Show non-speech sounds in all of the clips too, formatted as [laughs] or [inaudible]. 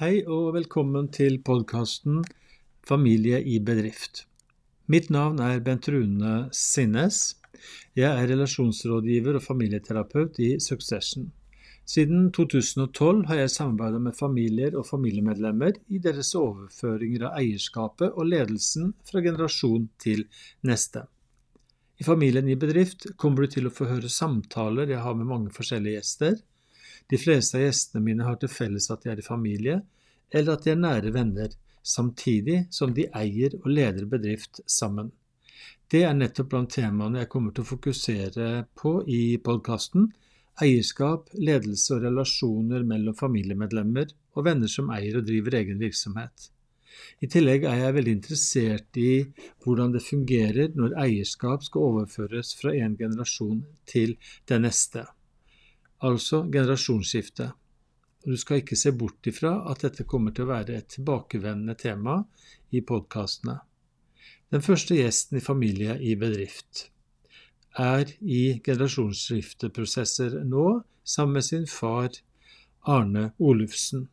Hei og velkommen til podkasten Familie i bedrift. Mitt navn er Bent Rune Sinnes. Jeg er relasjonsrådgiver og familieterapeut i Succession. Siden 2012 har jeg samarbeidet med familier og familiemedlemmer i deres overføringer av eierskapet og ledelsen fra generasjon til neste. I Familien i bedrift kommer du til å få høre samtaler jeg har med mange forskjellige gjester de fleste av gjestene mine har til felles at de er i familie, eller at de er nære venner, samtidig som de eier og leder bedrift sammen. Det er nettopp blant temaene jeg kommer til å fokusere på i podkasten eierskap, ledelse og relasjoner mellom familiemedlemmer og venner som eier og driver egen virksomhet. I tillegg er jeg veldig interessert i hvordan det fungerer når eierskap skal overføres fra en generasjon til den neste altså generasjonsskifte. Du skal ikke se bort ifra at dette kommer til å være et tilbakevendende tema i podkastene. Den første gjesten i Familie i bedrift er i generasjonsskifteprosesser nå sammen med sin far Arne Olufsen.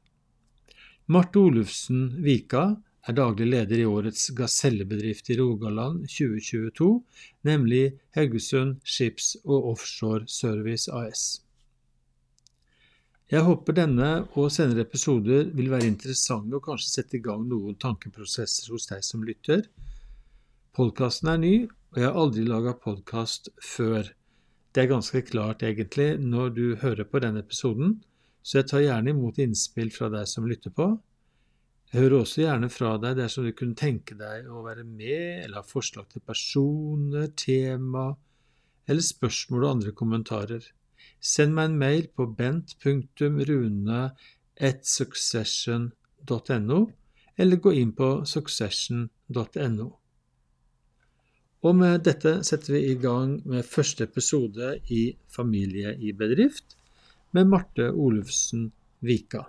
Marte Olufsen Vika er daglig leder i årets gasellebedrift i Rogaland 2022, nemlig Haugesund Skips- og Offshore Service AS. Jeg håper denne og senere episoder vil være interessante og kanskje sette i gang noen tankeprosesser hos deg som lytter. Podkasten er ny, og jeg har aldri laga podkast før. Det er ganske klart, egentlig, når du hører på denne episoden, så jeg tar gjerne imot innspill fra deg som lytter på. Jeg hører også gjerne fra deg dersom du kunne tenke deg å være med, eller ha forslag til personer, tema eller spørsmål og andre kommentarer. Send meg en mail på bent.rune.succession.no, eller gå inn på succession.no. Og med dette setter vi i gang med første episode i Familie i bedrift med Marte Olufsen Vika.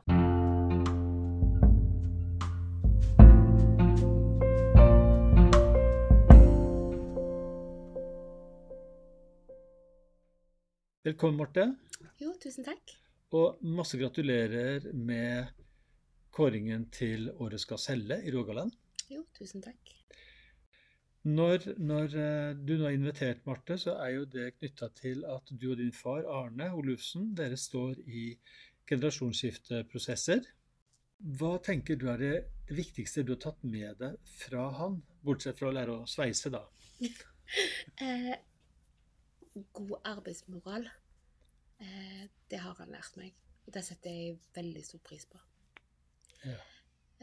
Velkommen, Marte. Jo, tusen takk. Og masse gratulerer med kåringen til Årets gaselle i Rogaland. Jo, tusen takk. Når, når, eh, du nå har invitert Marte, så er jo det knytta til at du og din far Arne Olufsen dere står i generasjonsskifteprosesser. Hva tenker du er det viktigste du har tatt med deg fra han, bortsett fra å lære å sveise, da? [laughs] eh, god arbeidsmoral. Eh, det har han lært meg. Og det setter jeg veldig stor pris på. Ja.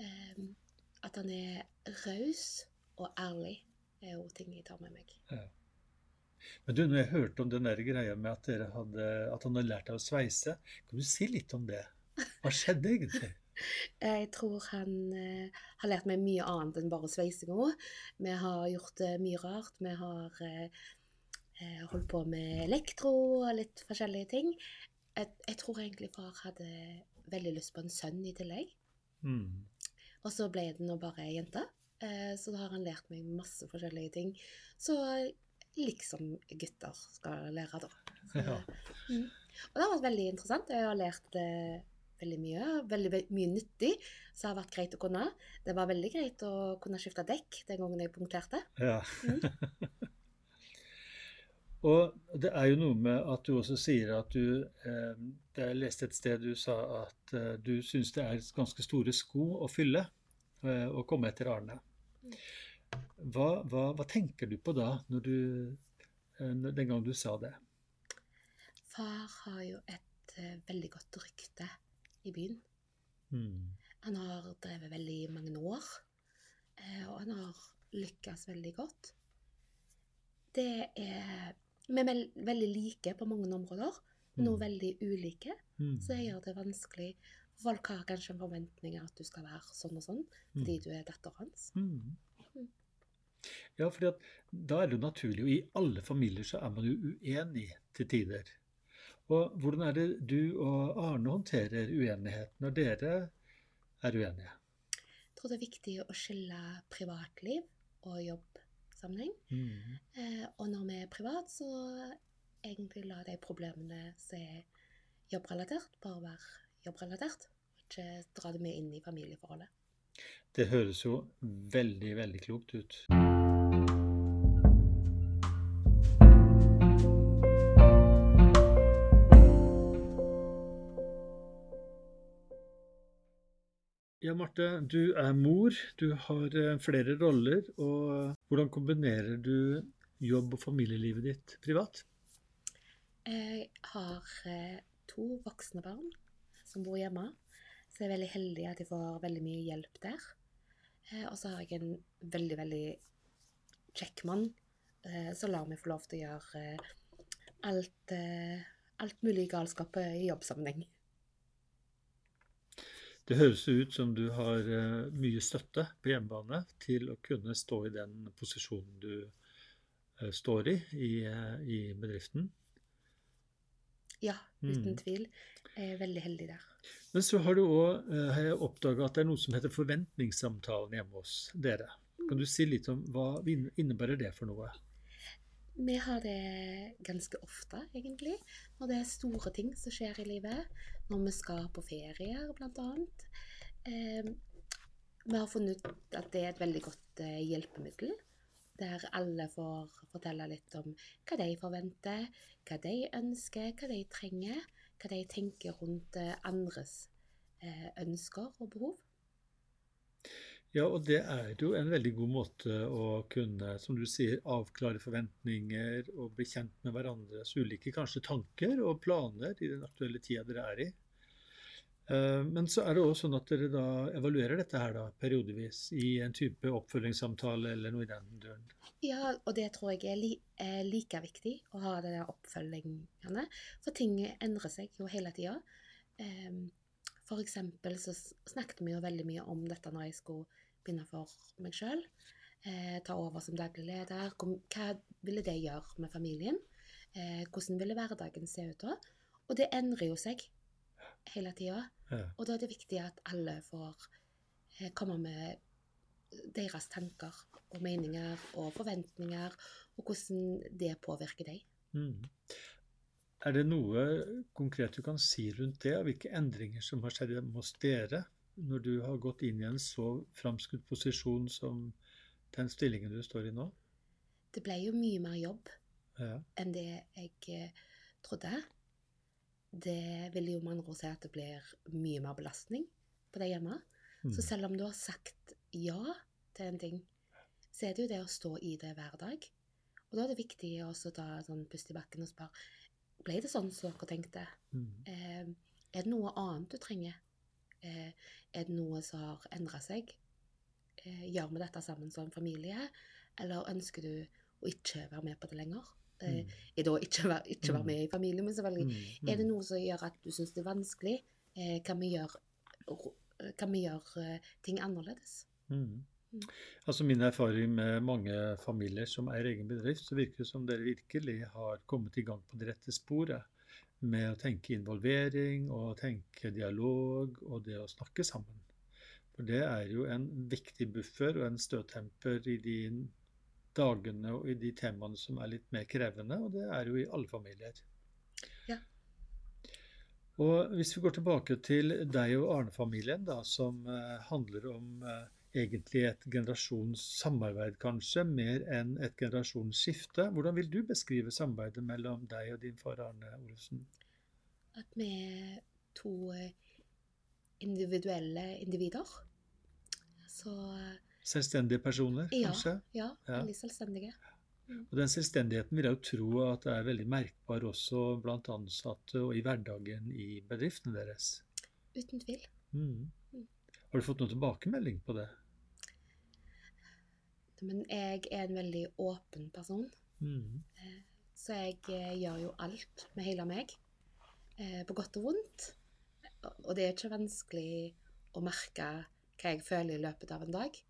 Eh, at han er raus og ærlig, er jo ting jeg tar med meg. Ja. Men du, når jeg hørte om den der greia med at, hadde, at han hadde lært deg å sveise, kan du si litt om det? Hva skjedde egentlig? [laughs] Jeg tror han eh, har lært meg mye annet enn bare sveisinga. Vi har gjort det mye rart. Vi har Eh, holdt på med elektro og litt forskjellige ting. Jeg, jeg, tror egentlig far hadde veldig lyst på en sønn i tillegg. Mm. Og så ble det nå bare ei jente. Eh, så da har han lært meg masse forskjellige ting. Så liksom gutter skal lære, da. Så, ja. mm. Og det har vært veldig interessant. Jeg har lært eh, veldig mye. Veldig, veldig, mye nyttig som har vært greit å kunne. Det var veldig greit å kunne skifte dekk den gangen jeg punkterte. Ja. Mm. [laughs] Og det er jo noe med at du også sier at du eh, Jeg leste et sted du sa at eh, du syns det er ganske store sko å fylle eh, å komme etter Arne. Hva, hva, hva, tenker du på da, når du, eh, den gang du sa det? Far har jo et eh, veldig godt rykte i byen. Mm. Han har drevet veldig mange år, eh, og han har lykkes veldig godt. Det er vi er veldig like på mange områder, men også mm. veldig ulike. Mm. Så det gjør det vanskelig. Folk har kanskje en forventning at du skal være sånn og sånn fordi mm. du er datteren hans. Ja, for da er det jo naturlig, og i alle familier så er man jo uenig til tider. Og hvordan er det du og Arne håndterer uenighet når dere er uenige? Jeg tror det er viktig å skille privatliv og jobb sammenheng. Mm. Eh, og når vi er privat, så egentlig la de problemene som er jobbrelatert, bare være jobbrelatert. ikke dra det med inn i familieforholdet. Det høres jo veldig, veldig klokt ut. Ja, Marte, du er mor. Du har eh, flere roller. Og hvordan kombinerer du jobb og familielivet ditt privat? Jeg har eh, to voksne barn som bor hjemme, så jeg er veldig heldig at jeg får veldig mye hjelp der. Eh, og så har jeg en veldig, veldig kjekk mann som lar meg få lov til å gjøre alt, alt mulig galskap i jobbsammenheng. Det høres ut som du har uh, mye støtte på hjemmebane til å kunne stå i den posisjonen du uh, står i i, uh, i, bedriften. Ja, uten mm. tvil. Jeg er veldig heldig der. Men så har du òg oppdaga at det er noe som heter forventningssamtalen hjemme hos dere. Kan du si litt om hva innebærer det for noe? Vi har det ganske ofte, egentlig. Når det er store ting som skjer i livet. Når vi skal på ferier, bl.a. Eh, vi har funnet ut at det er et veldig godt eh, hjelpemiddel. Der alle får fortelle litt om hva de forventer, hva de ønsker, hva de trenger. Hva de tenker rundt eh, andres eh, ønsker og behov. Ja, og det er jo en veldig god måte å kunne, som du sier, avklare forventninger og bli kjent med hverandres ulike kanskje tanker og planer i den aktuelle tida dere er i. Eh, men så er det også sånn at dere da evaluerer dette her da periodevis i en type oppfølgingssamtale eller noe i den døren. Ja, og det tror jeg er, li er like viktig å ha de oppfølgingene. For ting endrer seg jo hele tida. F.eks. for eksempel så snakket vi jo veldig mye om dette når jeg skulle begynne for meg sjøl. Eh, ta over som daglig leder. Hva ville det gjøre med familien? Eh, hvordan ville hverdagen se ut da? Og det endrer jo seg hele tida. Ja. Og da er det viktig at alle får eh, komme med deres tanker og meninger og forventninger, og hvordan det påvirker deg. Mm. Er det noe konkret du kan si rundt det? Hvilke endringer som har skjedd hos dere når du har gått inn i en så framskutt posisjon som den stillingen du står i nå? Det ble jo mye mer jobb ja. enn det jeg eh, trodde. Det vil jo med andre ord si at det blir mye mer belastning på deg hjemme. Mm. Så selv om du har sagt ja til en ting, så er det jo det å stå i det hver dag. Og da er det viktig å ta sånn pust i bakken og spørre ble det sånn som dere tenkte. Mm. Eh, er det noe annet du trenger? Eh, er det noe som har endra seg? Eh, gjør vi dette sammen som familie, eller ønsker du å ikke være med på det lenger? Eh, mm. Er da ikke, være, ikke være mm. med i familien, men selvfølgelig. Mm. Mm. Er det noe som gjør at du syns det er vanskelig? Kan vi gjøre, kan vi gjøre ting annerledes? Mm. mm. Altså Min erfaring med mange familier som eier egen bedrift, så virker det som dere virkelig har kommet i gang på det rette sporet med å tenke involvering og tenke dialog og det å snakke sammen. For det er jo en viktig buffer og en støttemper i de dagene og i de temaene som er litt mer krevende, og det er jo i alle familier. Ja. Og hvis vi går tilbake til deg og Arne-familien, da, som uh, handler om uh, egentlig et generasjonssamarbeid, kanskje, mer enn et generasjonsskifte. Hvordan vil du beskrive samarbeidet mellom deg og din far Arne Olufsen? At vi er to eh, individuelle individer. Så Selvstendige personer, ja, kanskje? Ja, veldig selvstendige. Mm. Og Den selvstendigheten vil jeg jo tro at det er veldig merkbar også blant ansatte og i hverdagen i bedriftene deres. Uten tvil. Mm. Mm. Har du fått noen tilbakemelding på det? Men jeg er en veldig åpen person. Mm. Eh, så jeg eh, gjør jo alt med hele meg. Eh, på godt og vondt. Og det er ikke vanskelig å merke hva jeg føler i løpet av en dag.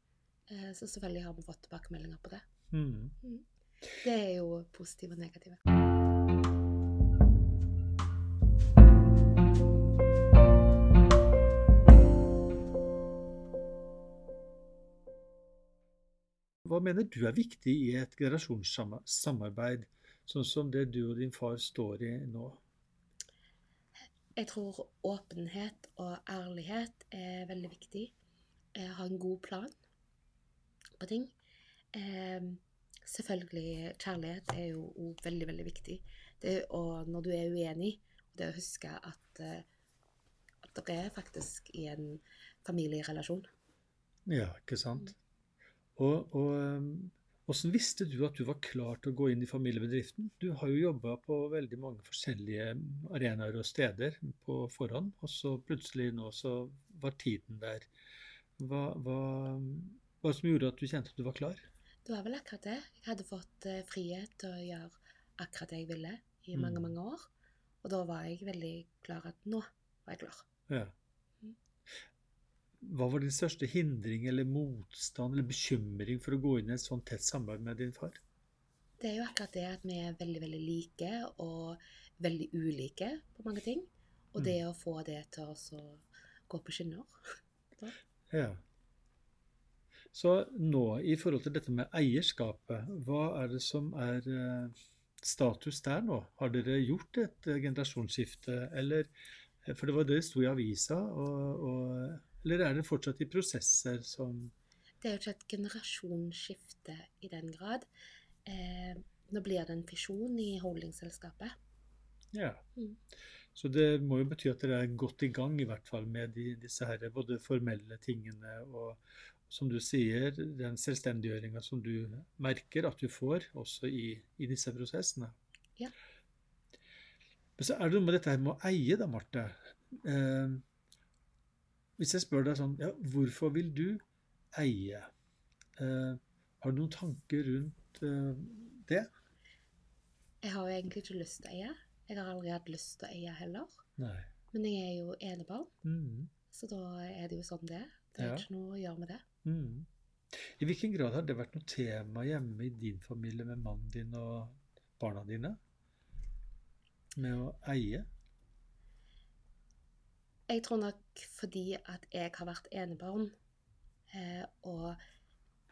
Så selvfølgelig har vi fått tilbakemeldinger på det. Mm. mm. Det er jo positive og negative. Hva mener du er viktig i et generasjonssamarbeid, sånn som det du og din far står i nå? Jeg tror åpenhet og ærlighet er veldig viktig. Eh, ha en god plan på ting. Eh, selvfølgelig kjærlighet er jo òg veldig, veldig viktig. Det, og når du er uenig, det å huske at, eh, at dere er faktisk i en familierelasjon. Ja, ikke sant. Og, og um, hvordan visste du at du var klar til å gå inn i familiebedriften? Du har jo jobba på veldig mange forskjellige arenaer og steder på forhånd, og så plutselig nå så var tiden der. Hva, hva, hva som gjorde at du kjente at du var klar? Det var vel akkurat det. Jeg hadde fått eh, frihet til å gjøre akkurat det jeg ville i mange, Mm. mange år. Og da var jeg veldig klar at nå var jeg klar. Ja. Hva var din største hindring eller motstand eller bekymring for å gå inn i et sånt tett samarbeid med din far? Det er jo akkurat det at vi er veldig, veldig like og veldig ulike på mange ting. Og Mm. det å få det til å gå på skinner. [laughs] Ja. Så nå, i forhold til dette med eierskapet, hva er det som er eh, status der nå? Har dere gjort et generasjonsskifte, eller For det var det det sto i avisa, og, og, eller er det fortsatt i prosesser som Det er jo ikke et generasjonsskifte i den grad. Eh, nå blir det en fisjon i holdingselskapet. Ja. Mm. Så det må jo bety at dere er godt i gang i hvert fall med de, disse her, både formelle tingene og som du sier, den selvstendiggjøringa som du merker at du får også i, i disse prosessene. Ja. Men så er det noe med dette her med å eie, da, Marte. Eh, hvis jeg spør deg sånn ja, Hvorfor vil du eie? Eh, har du noen tanker rundt eh, det? Jeg har jo egentlig ikke lyst til å eie. Jeg har aldri hatt lyst til å eie heller. Nei. Men jeg er jo enebarn, Mm. så da er det jo sånn det er. Det er Ja. ikke noe å gjøre med det. Mm. I hvilken grad har det vært noe tema hjemme i din familie med mannen din og barna dine? Med å eie? Jeg tror nok fordi at jeg har vært enebarn, eh, og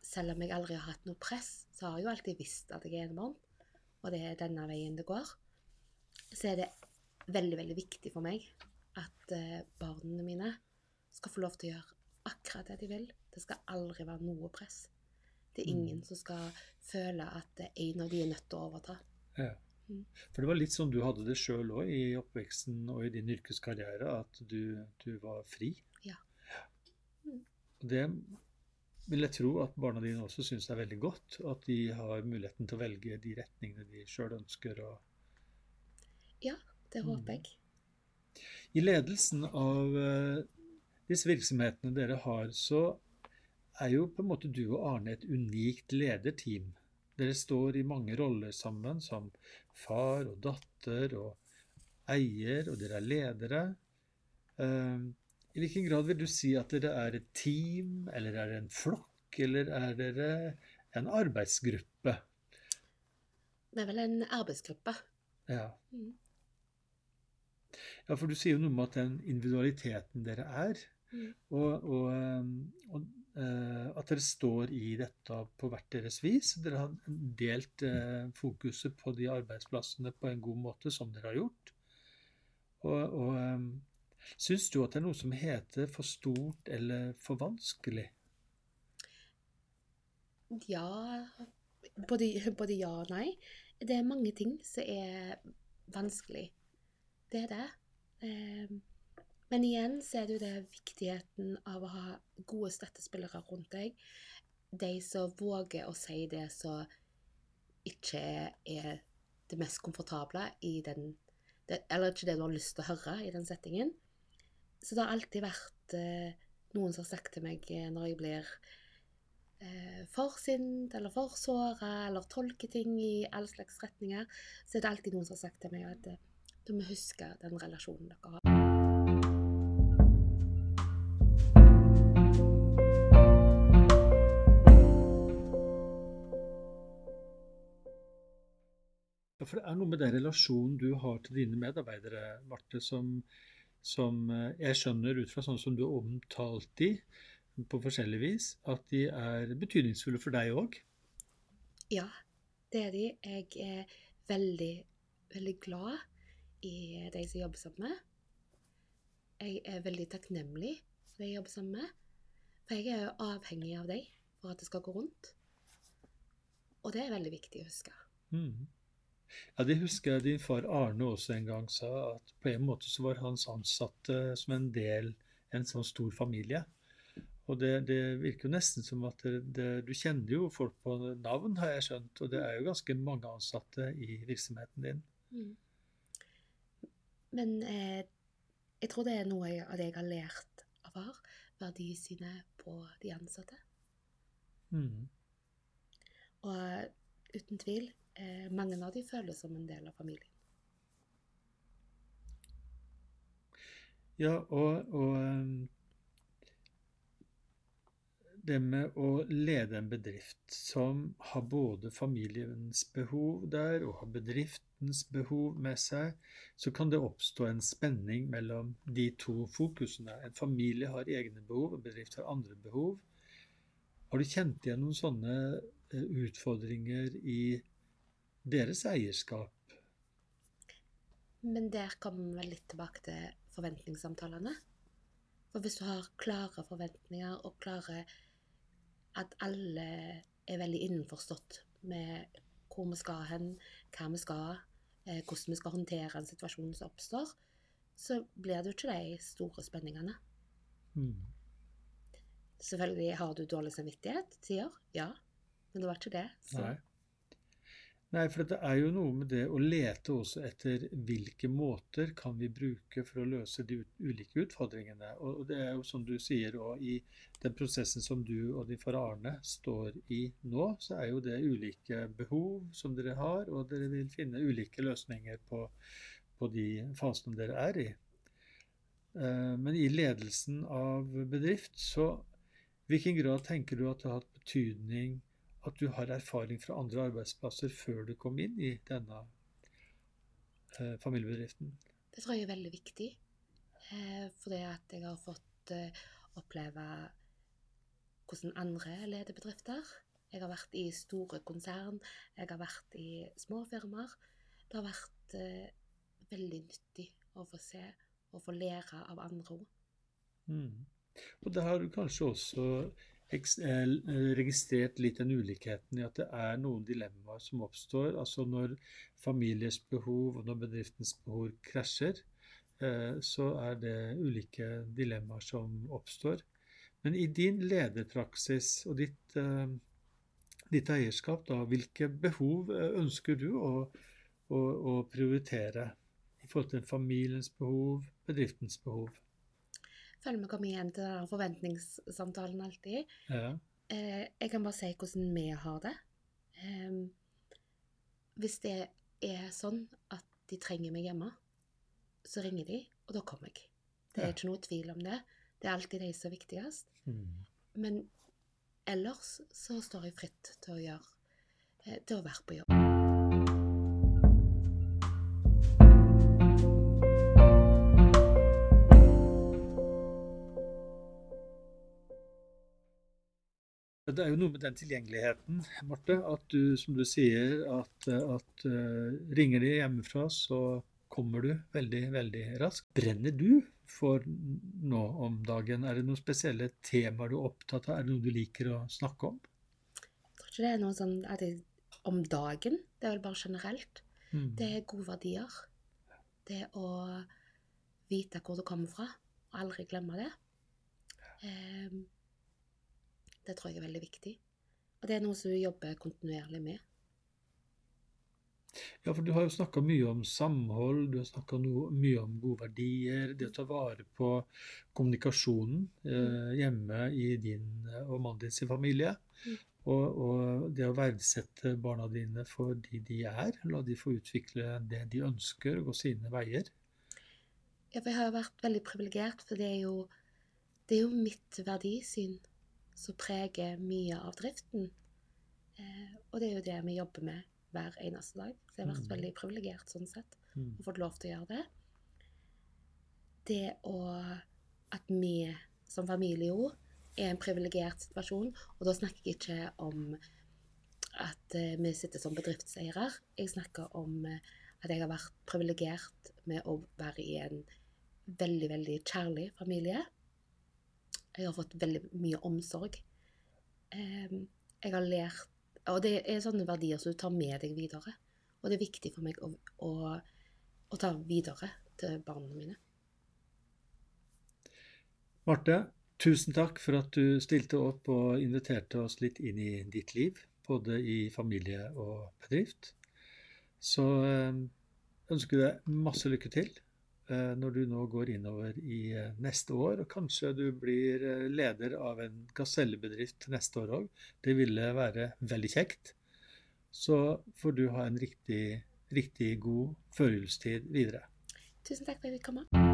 selv om jeg aldri har hatt noe press, så har jeg jo alltid visst at jeg er enebarn, og det er denne veien det går. Så er det veldig, veldig viktig for meg at eh, barna mine skal få lov til å gjøre akkurat det de vil. Det skal aldri være noe press. Det er ingen Mm. som skal føle at en av de er nødt til å overta. Ja. For det var litt sånn du hadde det sjøl òg i oppveksten og i din yrkeskarriere, at du, du var fri. Ja. Og det vil jeg tro at barna dine også syns er veldig godt. At de har muligheten til å velge de retningene de sjøl ønsker. Og Det Mm. håper jeg. I ledelsen av eh, disse virksomhetene dere har, så er jo på en måte du og Arne et unikt lederteam. Dere står i mange roller sammen, som far og datter og eier, og dere er ledere. Eh, I hvilken grad vil du si at dere er et team, eller er det en flokk, eller er dere en arbeidsgruppe? Det er vel en arbeidsgruppe. Ja. Mm. Ja, for du sier jo noe om at den individualiteten dere er, Mm. og, og, eh, og at dere står i dette på hvert deres vis. Dere har delt eh, fokuset på de arbeidsplassene på en god måte, som dere har gjort. Og, og eh, syns du at det er noe som heter for stort eller for vanskelig? Ja både, både ja og nei. Det er mange ting som er vanskelig. Det er det. Men igjen så er det jo det viktigheten av å ha gode støttespillere rundt deg. De som våger å si det som ikke er det mest komfortable i den Eller ikke det du har lyst til å høre i den settingen. Så det har alltid vært eh, noen som har sagt til meg eh, når jeg blir eh, for sint eller for såra eller tolker ting i alle slags retninger, så er det alltid noen som har sagt til meg at du må huske den relasjonen dere har. For det er noe med den relasjonen du har til dine medarbeidere, Marte, som, som eh, jeg skjønner ut fra sånn som du har omtalt de på forskjellig vis, at de er betydningsfulle for deg òg. Ja, det er de. Jeg er veldig, veldig glad i de som jobber sammen med. jeg er veldig takknemlig for de jeg jobber sammen med. For jeg er jo avhengig av dem for at det skal gå rundt. Og det er veldig viktig å huske. Mm. Ja, Det husker jeg din far Arne også en gang sa, at på en måte så var hans ansatte som en del en sånn stor familie. Og det, det virker jo nesten som at det, det, du kjenner jo folk på navn, har jeg skjønt. Og det er jo ganske mange ansatte i virksomheten din. Mm. Men eh, jeg tror det er noe av det jeg har lært av far. Verdisynet på de ansatte. Mm. Og uten tvil, eh, mange av de føles som en del av familien. Ja, og, og um, det med å lede en bedrift som har både familiens behov der og har bedriftens behov med seg, så kan det oppstå en spenning mellom de to fokusene. En familie har egne behov, en bedrift har andre behov. Har du kjent igjen noen sånne eh, utfordringer i deres eierskap? Men der kommer vi litt tilbake til forventningssamtalene. For hvis du har klare forventninger og klare at alle er veldig innforstått med hvor vi skal hen, hva vi skal, eh, hvordan vi skal håndtere en situasjon som oppstår, så blir det jo ikke de store spenningene. Mm. Selvfølgelig har du dårlig samvittighet, sier ja, men det var ikke det. Så Nei. Nei, for det er jo noe med det å lete også etter hvilke måter kan vi bruke for å løse de ulike utfordringene. Og det er jo som du sier, og i den prosessen som du og din far Arne står i nå, så er jo det ulike behov som dere har, og dere vil finne ulike løsninger på, på de fasene dere er i. Eh, Men i ledelsen av bedrift, så hvilken grad tenker du at det har hatt betydning at du har erfaring fra andre arbeidsplasser før du kom inn i denne eh, familiebedriften? Det tror jeg er veldig viktig. Eh, fordi at jeg har fått eh, oppleve hvordan andre leder bedrifter. Jeg har vært i store konsern, jeg har vært i små firmaer. Det har vært eh, veldig nyttig å få se og få lære av andre òg. Mm. Og det har du kanskje også registrert litt den ulikheten i at det er noen dilemmaer som oppstår. Altså når familiers behov og når bedriftens behov krasjer, eh, så er det ulike dilemmaer som oppstår. Men i din lederpraksis og ditt, eh, ditt eierskap, da, hvilke behov eh, ønsker du å, å, å prioritere i forhold til familiens behov, bedriftens behov? Føler vi kommer igjen til den forventningssamtalen alltid. Ja. Eh, jeg kan bare si hvordan vi har det. Eh, hvis det er sånn at de trenger meg hjemme, så ringer de, og da kommer jeg. Det er Ja. ikke noe tvil om det. Det er alltid de som er viktigst. Mm. Men ellers så står jeg fritt til å gjøre eh, Til å være på jobb. Det er jo noe med den tilgjengeligheten, Marte, at du, som du sier, at, at uh, ringer de hjemmefra, så kommer du veldig, veldig raskt. Brenner du for nå om dagen? Er det noen spesielle temaer du er opptatt av? Er det noe du liker å snakke om? Jeg tror ikke det er noe sånn at jeg, om dagen. Det er vel bare generelt. Mm. Det er gode verdier. Det å vite hvor det kommer fra, og aldri glemme det. Em, det tror jeg er veldig viktig. Og det er noe som du jobber kontinuerlig med. Ja, for du har jo snakka mye om samhold, du har snakka mye om gode verdier, det å ta vare på kommunikasjonen eh, hjemme i din og mannen din sin familie. Mm. Og, og det å verdsette barna dine for de de er, la de få utvikle det de ønsker, og gå sine veier. Ja, for jeg har vært veldig privilegert, for det er jo, det er jo mitt verdisyn som preger mye av driften. Eh, og det er jo det vi jobber med hver eneste dag. Så jeg har vært Mm. veldig privilegert sånn sett, Mm. og fått lov til å gjøre det. Det å At vi som familie jo er en privilegert situasjon, og da snakker jeg ikke om at eh, vi sitter som bedriftseiere. Jeg snakker om eh, at jeg har vært privilegert med å være i en veldig, veldig kjærlig familie. Jeg har fått veldig mye omsorg. Eh, jeg har lært Og det er sånne verdier som du tar med deg videre. Og det er viktig for meg å, å, å ta videre til barna mine. Marte, tusen takk for at du stilte opp og inviterte oss litt inn i ditt liv, både i familie og bedrift. Så eh, ønsker jeg deg masse lykke til når du nå går innover i eh, neste år. Og kanskje du blir leder av en gasellebedrift neste år òg. Det ville være veldig kjekt. Så får du ha en riktig, riktig god førjulstid videre. Tusen takk for at jeg fikk komme.